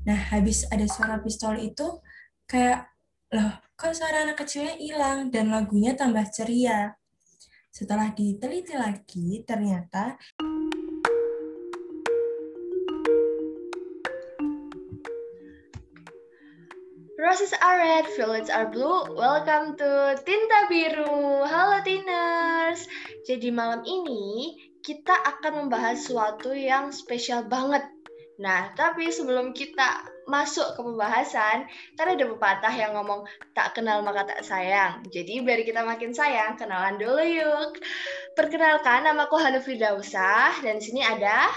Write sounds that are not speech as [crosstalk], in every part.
Nah, habis ada suara pistol itu, kayak, loh, kok suara anak kecilnya hilang dan lagunya tambah ceria. Setelah diteliti lagi, ternyata Roses are red, violets are blue. Welcome to Tinta Biru. Halo Tiners. Jadi malam ini kita akan membahas sesuatu yang spesial banget. Nah, tapi sebelum kita masuk ke pembahasan, kan ada pepatah yang ngomong tak kenal maka tak sayang. Jadi biar kita makin sayang, kenalan dulu yuk. Perkenalkan, namaku Hanu Firdausah dan di sini ada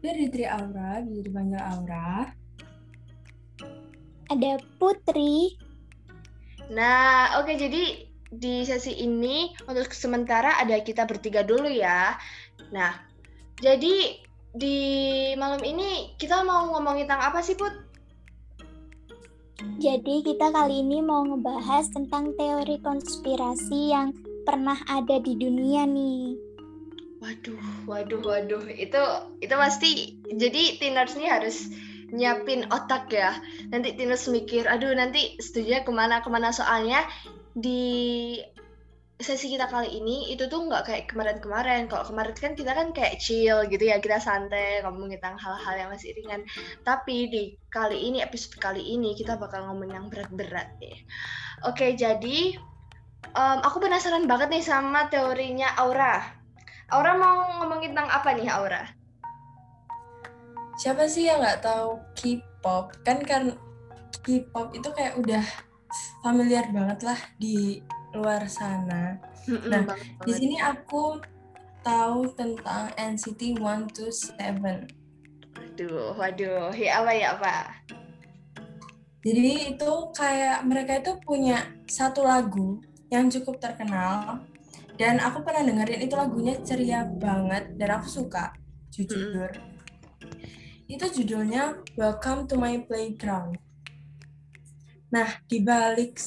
dari Tri Aura, bisa dipanggil Aura. Ada Putri. Nah, oke jadi di sesi ini untuk sementara ada kita bertiga dulu ya. Nah, jadi di malam ini kita mau ngomongin tentang apa sih, Put? Jadi kita kali ini mau ngebahas tentang teori konspirasi yang pernah ada di dunia nih. Waduh, waduh, waduh. Itu itu pasti jadi tiners nih harus nyiapin otak ya. Nanti Tinus mikir, aduh nanti setuju ke mana ke mana soalnya di sesi kita kali ini itu tuh nggak kayak kemarin-kemarin. Kalau kemarin kan kita kan kayak chill gitu ya, kita santai ngomong tentang hal-hal yang masih ringan. Tapi di kali ini episode kali ini kita bakal ngomong yang berat-berat deh. Oke, jadi um, aku penasaran banget nih sama teorinya Aura. Aura mau ngomongin tentang apa nih Aura? siapa sih yang nggak tahu K-pop kan kan K-pop itu kayak udah familiar banget lah di luar sana. Nah, di sini aku tahu tentang NCT 127. Waduh, waduh, ya apa ya apa? Jadi itu kayak mereka itu punya satu lagu yang cukup terkenal dan aku pernah dengerin itu lagunya ceria banget dan aku suka jujur. -hmm itu judulnya Welcome to My Playground. Nah, di balik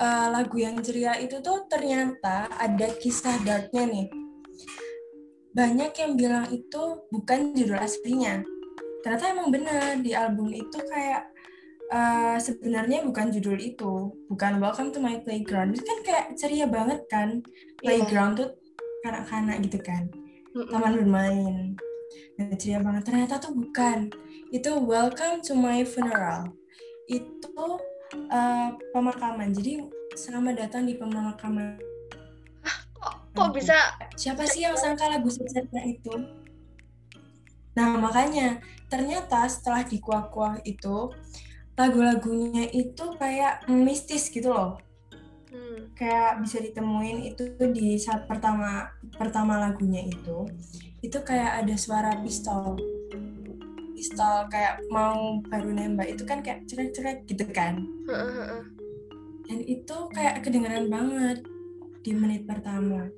uh, lagu yang ceria itu tuh ternyata ada kisah darknya nih. Banyak yang bilang itu bukan judul aslinya. Ternyata emang benar di album itu kayak uh, sebenarnya bukan judul itu, bukan Welcome to My Playground. Itu kan kayak ceria banget kan. Iya. Playground yeah. tuh kanak-kanak gitu kan. Taman bermain dan ceria banget ternyata tuh bukan itu welcome to my funeral itu uh, pemakaman. Jadi selamat datang di pemakaman. Kok, kok bisa siapa sih yang sangka lagu secerita itu? Nah makanya ternyata setelah dikuak-kuak itu lagu-lagunya itu kayak mistis gitu loh. Hmm. kayak bisa ditemuin itu di saat pertama pertama lagunya itu itu kayak ada suara pistol pistol kayak mau baru nembak itu kan kayak cerek-cerek gitu kan. Dan itu kayak kedengaran banget di menit pertama.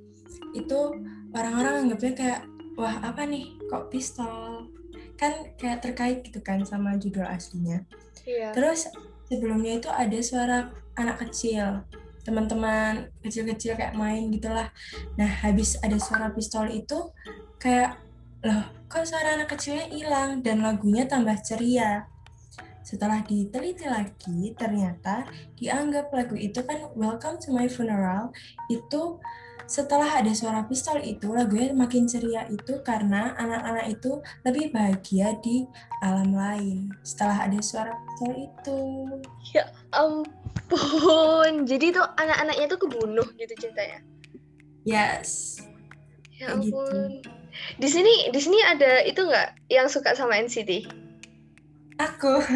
Itu orang-orang anggapnya kayak wah apa nih? Kok pistol? Kan kayak terkait gitu kan sama judul aslinya. Iya. terus sebelumnya itu ada suara anak kecil teman-teman kecil-kecil kayak main gitulah. Nah habis ada suara pistol itu kayak loh kok suara anak kecilnya hilang dan lagunya tambah ceria. Setelah diteliti lagi, ternyata dianggap lagu itu kan Welcome to My Funeral itu setelah ada suara pistol itu lagunya makin ceria itu karena anak-anak itu lebih bahagia di alam lain setelah ada suara pistol itu. Ya ampun, jadi tuh anak-anaknya tuh kebunuh gitu ceritanya. Yes. Ya ampun. Gitu. Di sini di sini ada itu nggak yang suka sama NCT? Aku. [laughs]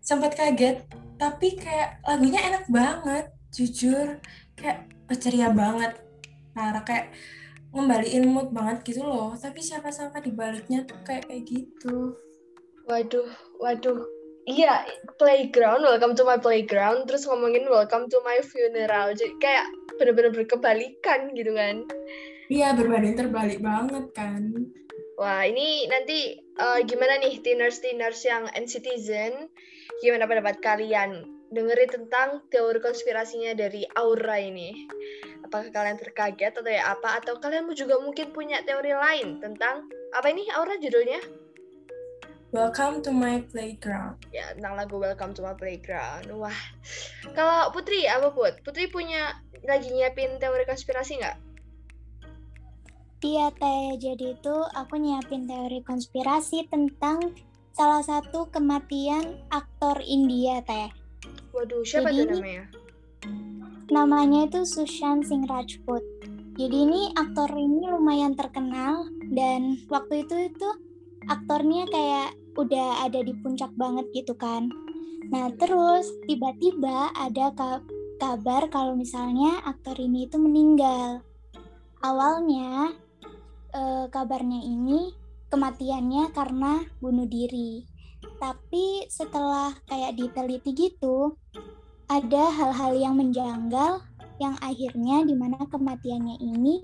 sempat kaget, tapi kayak lagunya enak banget, jujur kayak ceria banget. Nah, kayak ngembaliin mood banget gitu loh. Tapi siapa sangka di baliknya tuh kayak kayak gitu. Waduh, waduh. Iya, playground, welcome to my playground, terus ngomongin welcome to my funeral. Jadi kayak bener-bener berkebalikan gitu kan. Iya, berbanding terbalik banget kan. Wah, ini nanti uh, gimana nih tiners-tiners yang N-Citizen? Gimana pendapat kalian? Dengerin tentang teori konspirasinya dari Aura ini. Apakah kalian terkaget atau ya apa? Atau kalian juga mungkin punya teori lain tentang apa ini Aura judulnya? Welcome to my playground. Ya, tentang lagu Welcome to my playground. Wah. Kalau Putri, apa Put? Putri punya lagi nyiapin teori konspirasi nggak? Iya Teh, jadi itu aku nyiapin teori konspirasi tentang salah satu kematian aktor India Teh. Waduh, siapa Jadi tuh ini- namanya? Namanya itu Sushant Singh Rajput. Jadi ini aktor ini lumayan terkenal dan waktu itu itu aktornya kayak udah ada di puncak banget gitu kan. Nah terus tiba-tiba ada ka- kabar kalau misalnya aktor ini itu meninggal. Awalnya eh, kabarnya ini kematiannya karena bunuh diri. Tapi setelah kayak diteliti gitu, ada hal-hal yang menjanggal yang akhirnya di mana kematiannya ini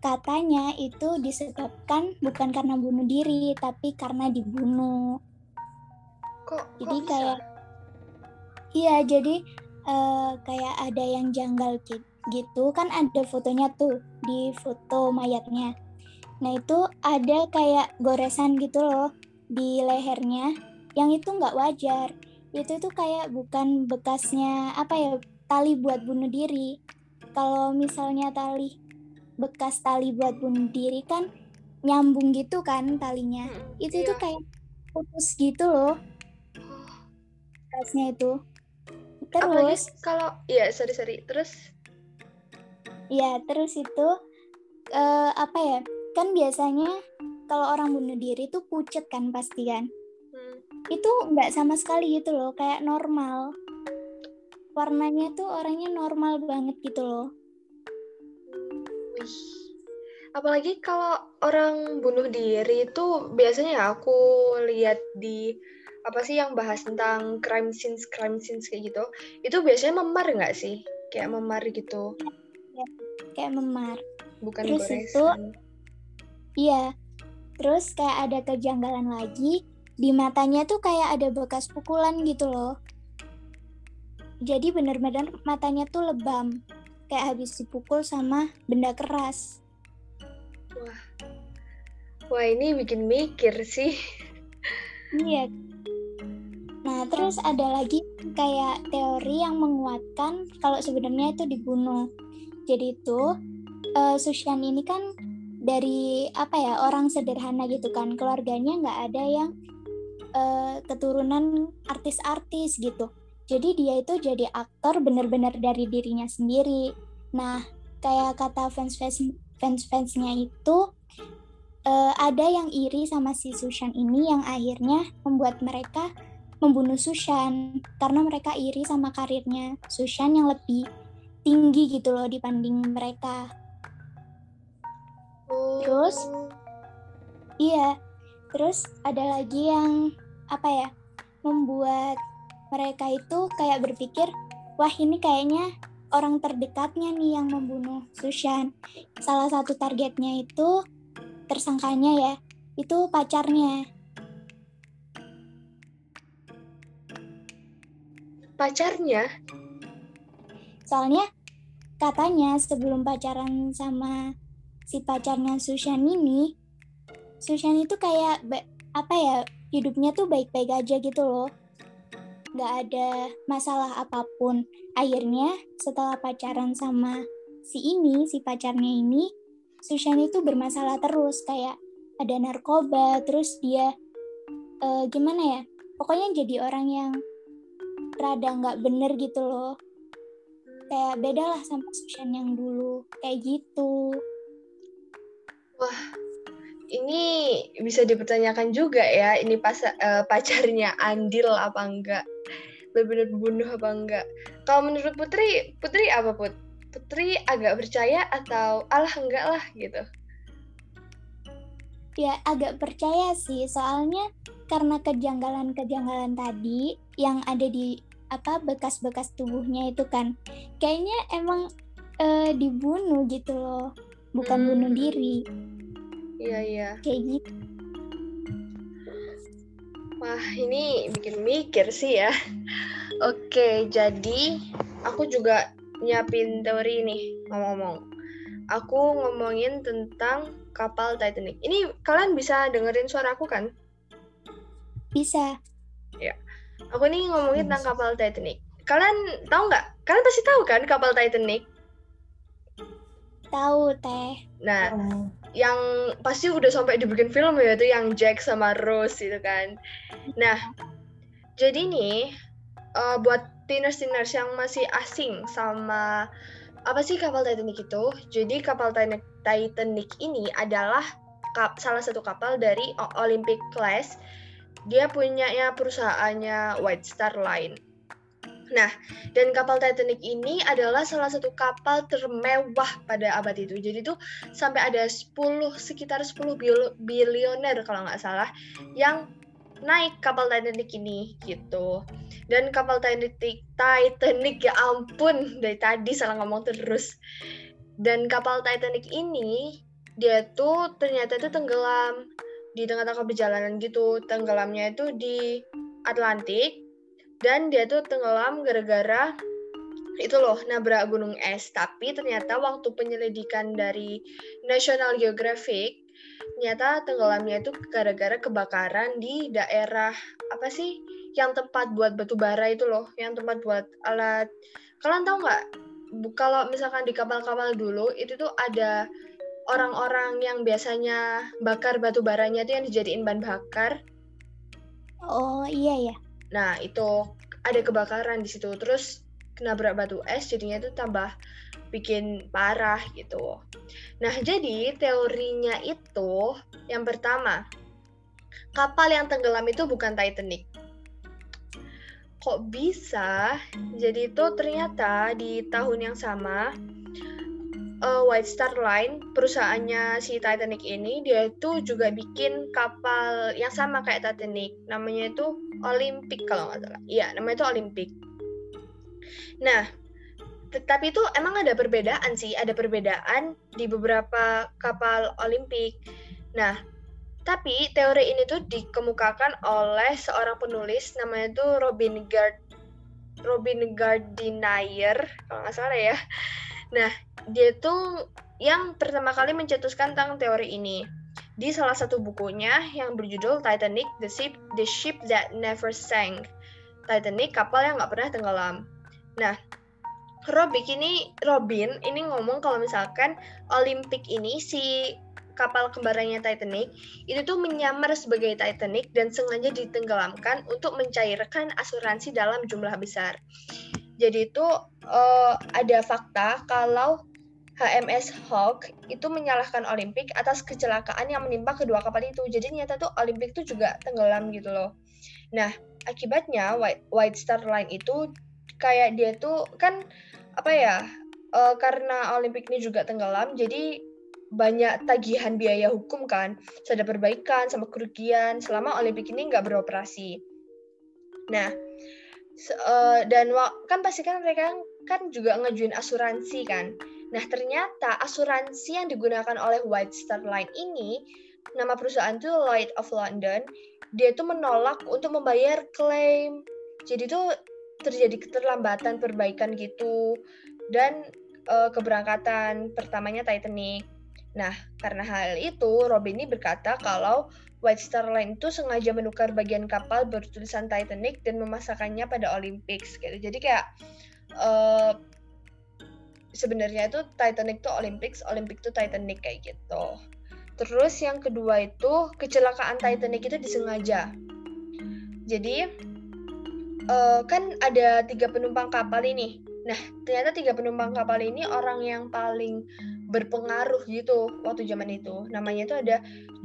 katanya itu disebabkan bukan karena bunuh diri tapi karena dibunuh. Kok, Jadi kok bisa? kayak iya jadi eh, kayak ada yang janggal gitu kan ada fotonya tuh di foto mayatnya. Nah itu ada kayak goresan gitu loh di lehernya yang itu nggak wajar. Itu tuh kayak bukan bekasnya apa ya tali buat bunuh diri. Kalau misalnya tali bekas tali buat bunuh diri kan nyambung gitu kan talinya. Hmm, Itu iya. tuh kayak putus gitu loh Oh, bekasnya itu. apalagi Terus kalau iya sorry sorry terus Ya, terus itu eh, apa ya? Kan biasanya kalau orang bunuh diri tuh pucet kan pasti kan. hmm, Itu nggak sama sekali gitu loh, kayak normal. Warnanya tuh orangnya normal banget gitu loh. wih. Apalagi kalau orang bunuh diri itu biasanya ya aku lihat di apa sih yang bahas tentang crime scenes crime scenes kayak gitu itu biasanya memar nggak sih kayak memar gitu Kayak memar. bukan Terus goresan itu- Iya. Terus kayak ada kejanggalan lagi di matanya tuh kayak ada bekas pukulan gitu loh. Jadi bener-bener matanya tuh lebam. Kayak habis dipukul sama benda keras. wah ini bikin mikir sih Iya. Nah, terus ada lagi kayak teori yang menguatkan kalau sebenarnya itu dibunuh. Jadi itu eh, Susyan ini kan dari apa ya orang sederhana gitu kan, keluarganya nggak ada yang eh, keturunan artis-artis gitu. Jadi dia itu jadi aktor bener-bener dari dirinya sendiri. Nah, kayak kata fans-fans fans-fansnya itu eh, ada yang iri sama si Sushan ini yang akhirnya membuat mereka membunuh Sushan karena mereka iri sama karirnya Sushan yang lebih tinggi gitu loh dibanding mereka. Terus? Iya. Terus ada lagi yang apa ya? Membuat mereka itu kayak berpikir, wah ini kayaknya orang terdekatnya nih yang membunuh Sushan. Salah satu targetnya itu tersangkanya ya, itu pacarnya. pacarnya Soalnya katanya sebelum pacaran sama si pacarnya Sushan ini, Sushan itu kayak apa ya hidupnya tuh baik-baik aja gitu loh. Gak ada masalah apa pun. Akhirnya setelah pacaran sama si ini, si pacarnya ini, Sushan itu bermasalah terus kayak ada narkoba, terus dia eh, gimana ya? Pokoknya jadi orang yang rada nggak bener gitu loh kayak beda lah sama Sushan yang dulu kayak gitu ini bisa dipertanyakan juga ya ini pas eh, pacarnya Andil apa enggak? Benar-benar bunuh apa enggak? Kalau menurut Putri Putri apa Put? Putri agak percaya atau alah enggak lah gitu? Ya agak percaya sih soalnya karena kejanggalan-kejanggalan tadi yang ada di apa bekas-bekas tubuhnya itu kan kayaknya emang eh, dibunuh gitu loh bukan Hmm. bunuh diri iya iya kayak gitu Wah, ini bikin mikir sih ya. Oke, jadi aku juga nyiapin teori ini ngomong-ngomong. Aku ngomongin tentang kapal Titanic. Ini kalian bisa dengerin suara aku kan? Bisa. Aku nih ngomongin tentang kapal Titanic. Kalian tahu nggak? Kalian pasti tahu kan kapal Titanic? Tahu teh. Nah, Oh. yang pasti udah sampai dibikin film ya itu yang Jack sama Rose itu kan. Nah, jadi nih eh, buat tiners-tiners yang masih asing sama apa sih kapal Titanic itu? Jadi kapal Titanic, ini adalah kap, salah satu kapal dari Olympic class. Dia punyanya perusahaannya White Star Line. Nah, dan kapal Titanic ini adalah salah satu kapal termewah pada abad itu. Jadi tuh sampai ada 10 sekitar 10 bil- bilioner kalau nggak salah yang naik kapal Titanic ini gitu. Dan kapal Titanic Titanic ya ampun dari tadi salah ngomong terus. Dan kapal Titanic ini dia tuh ternyata itu tenggelam di tengah-tengah perjalanan gitu. Tenggelamnya itu di Atlantik dan dia tuh tenggelam gara-gara itu loh nabrak gunung es. Tapi ternyata waktu penyelidikan dari National Geographic ternyata tenggelamnya itu gara-gara kebakaran di daerah apa sih yang tempat buat batu bara itu loh yang tempat buat alat. Kalian tahu nggak? Kalau misalkan di kapal-kapal dulu itu tuh ada orang-orang yang biasanya bakar batu baranya itu yang dijadiin bahan bakar. Oh iya ya. Nah, itu ada kebakaran di situ. Terus nabrak batu es jadinya itu tambah bikin parah gitu. Nah, jadi teorinya itu yang pertama, kapal yang tenggelam itu bukan Titanic. Kok bisa? Jadi itu ternyata di tahun yang sama eh, White Star Line, perusahaannya si Titanic ini, dia itu juga bikin kapal yang sama kayak Titanic. Namanya itu Olympic kalau nggak salah. Iya, namanya itu Olympic. Nah, tetapi itu emang ada perbedaan sih, ada perbedaan di beberapa kapal Olympic. Nah, tapi teori ini tuh dikemukakan oleh seorang penulis namanya tuh Robin Gard Robin Gardiner kalau nggak salah ya. Nah, dia tuh yang pertama kali mencetuskan tentang teori ini di salah satu bukunya yang berjudul Titanic, The Ship, The Ship That Never Sank. Titanic, kapal yang nggak pernah tenggelam. Nah, Robin ini Robin ini ngomong kalau misalkan Olympic ini si kapal kembarannya Titanic itu tuh menyamar sebagai Titanic dan sengaja ditenggelamkan untuk mencairkan asuransi dalam jumlah besar. Jadi itu eh, ada fakta kalau HMS Hawk itu menyalahkan Olympic atas kecelakaan yang menimpa kedua kapal itu. Jadi ternyata tuh Olympic tuh juga tenggelam gitu loh. Nah, akibatnya White, White Star Line itu kayak dia tuh kan apa ya? eh, karena Olympic ini juga tenggelam, jadi banyak tagihan biaya hukum kan, ada perbaikan sama kerugian selama Olympic ini nggak beroperasi. Nah, eh, dan kan pasti kan mereka kan juga ngajuin asuransi kan. Nah, ternyata asuransi yang digunakan oleh White Star Line ini, nama perusahaan itu Lloyd of London, dia itu menolak untuk membayar klaim. Jadi itu terjadi keterlambatan perbaikan gitu dan eh, keberangkatan pertamanya Titanic. Nah, karena hal itu, Robin ini berkata kalau White Star Line itu sengaja menukar bagian kapal bertulisan Titanic dan memasakkannya pada Olympics gitu. Jadi kayak eh, sebenarnya itu Titanic tuh Olympics, Olympic tuh Titanic kayak gitu. Terus yang kedua itu kecelakaan Titanic itu disengaja. Jadi eh, kan ada tiga penumpang kapal ini. Nah ternyata tiga penumpang kapal ini orang yang paling berpengaruh gitu waktu zaman itu. Namanya itu ada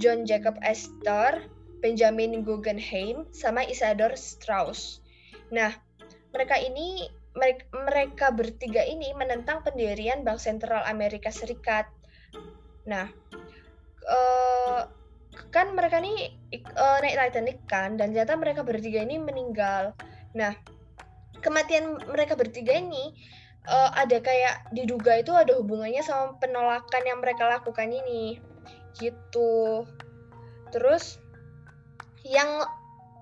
John Jacob Astor, Benjamin Guggenheim, sama Isadore Strauss. Nah mereka ini mereka, mereka bertiga ini menentang pendirian Bank Sentral Amerika Serikat. Nah, eh, kan mereka ini eh, naik Titanic kan, dan ternyata mereka bertiga ini meninggal. Nah, kematian mereka bertiga ini eh, ada kayak diduga itu ada hubungannya sama penolakan yang mereka lakukan ini, gitu. Terus yang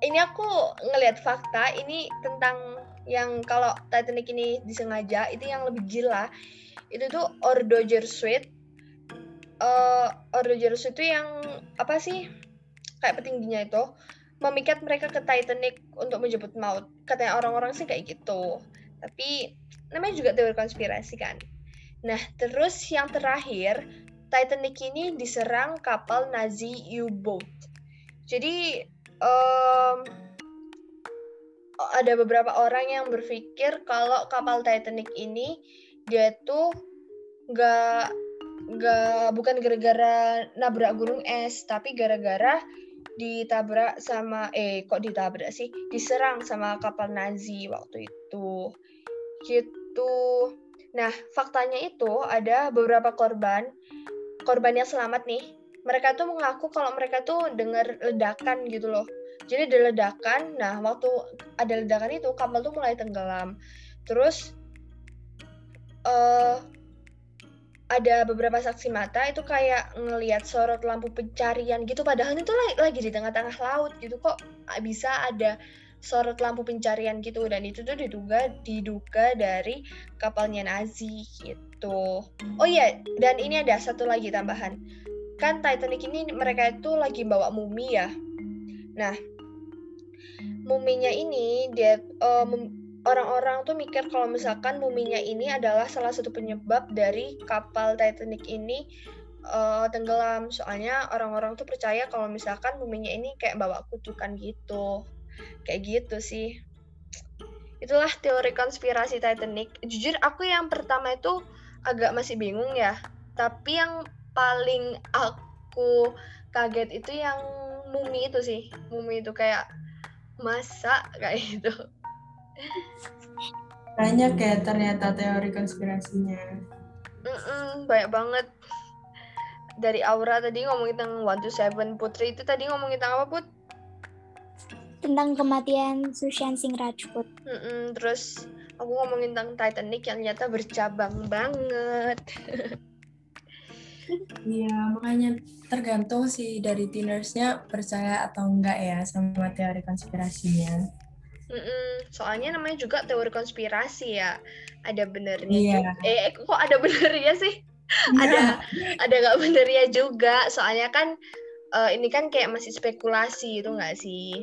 ini aku ngelihat fakta ini tentang yang kalau Titanic ini disengaja itu yang lebih gila itu tuh Ordo Jesuit uh, Ordo Jesuit itu yang apa sih kayak petingginya itu memikat mereka ke Titanic untuk menjemput maut. Katanya orang-orang sih kayak gitu. Tapi namanya juga teori konspirasi kan. Nah, terus yang terakhir, Titanic ini diserang kapal Nazi U-boat. Jadi um, ada beberapa orang yang berpikir kalau kapal Titanic ini dia tuh nggak nggak bukan gara-gara nabrak gunung es, tapi gara-gara ditabrak sama eh kok ditabrak sih? Diserang sama kapal Nazi waktu itu. Gitu. Nah faktanya itu ada beberapa korban. Korban yang selamat nih. Mereka tuh mengaku kalau mereka tuh dengar ledakan gitu loh. Jadi ada ledakan. Nah waktu ada ledakan itu kapal tuh mulai tenggelam. Terus uh, ada beberapa saksi mata itu kayak ngelihat sorot lampu pencarian gitu padahal itu lagi, lagi di tengah-tengah laut gitu kok bisa ada sorot lampu pencarian gitu dan itu tuh diduga diduga dari kapalnya Nazi gitu. Oh iya, dan ini ada satu lagi tambahan. Kan Titanic ini mereka itu lagi bawa mumi ya. Nah, muminya ini dia uh, orang-orang tuh mikir kalau misalkan muminya ini adalah salah satu penyebab dari kapal Titanic ini uh, tenggelam. Soalnya orang-orang tuh percaya kalau misalkan muminya ini kayak bawa kutukan gitu. Kayak gitu sih. Itulah teori konspirasi Titanic. Jujur aku yang pertama itu agak masih bingung ya. Tapi yang paling aku kaget itu yang mumi itu sih. Mumi itu kayak masa [laughs] kayak gitu banyak ya ternyata teori konspirasinya Mm-mm, banyak banget dari Aura tadi ngomongin tentang One to Seven Putri itu tadi ngomongin tentang apa Put? Tentang kematian Sushan Singh Rajput. Mm-mm, terus aku ngomongin tentang Titanic yang ternyata bercabang banget. [laughs] Iya, makanya tergantung sih dari teenagersnya percaya atau enggak ya sama teori konspirasinya. Mm-mm. Soalnya namanya juga teori konspirasi ya. Ada benernya Iya. juga. Eh, kok ada [laughs] benernya sih? ada ada nggak benernya juga. Soalnya kan uh, ini kan kayak masih spekulasi itu nggak sih?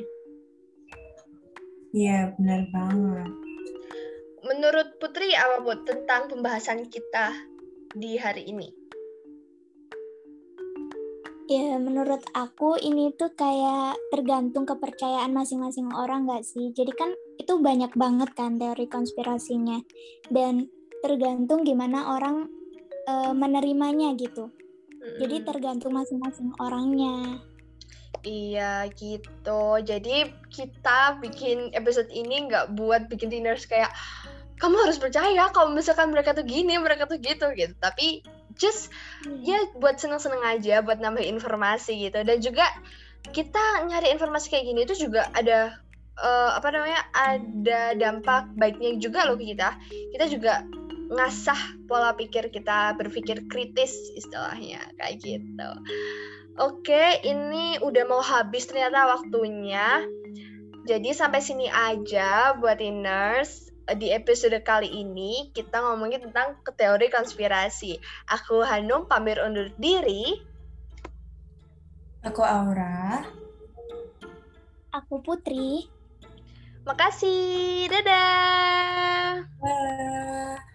Iya, benar banget. Menurut Putri apa buat tentang pembahasan kita di hari ini? Ya, menurut aku ini tuh kayak tergantung kepercayaan masing-masing orang nggak sih? Jadi kan itu banyak banget kan teori konspirasinya. Dan tergantung gimana orang uh, menerimanya gitu. Mm-hmm. Jadi tergantung masing-masing orangnya. Iya gitu. Jadi kita bikin episode ini nggak buat bikin dinners kayak kamu harus percaya kalau misalkan mereka tuh gini, mereka tuh gitu gitu. Tapi just hmm. ya buat seneng-seneng aja buat nambah informasi gitu. Dan juga kita nyari informasi kayak gini itu juga ada uh, apa namanya ada dampak baiknya juga loh kita. Kita juga ngasah pola pikir kita berpikir kritis istilahnya kayak gitu. Oke ini udah mau habis ternyata waktunya. Jadi sampai sini aja buat nurse di episode kali ini kita ngomongin tentang teori konspirasi. Aku Hanum pamir undur diri. Aku Aura. Aku Putri. Makasih. Dadah. Dadah.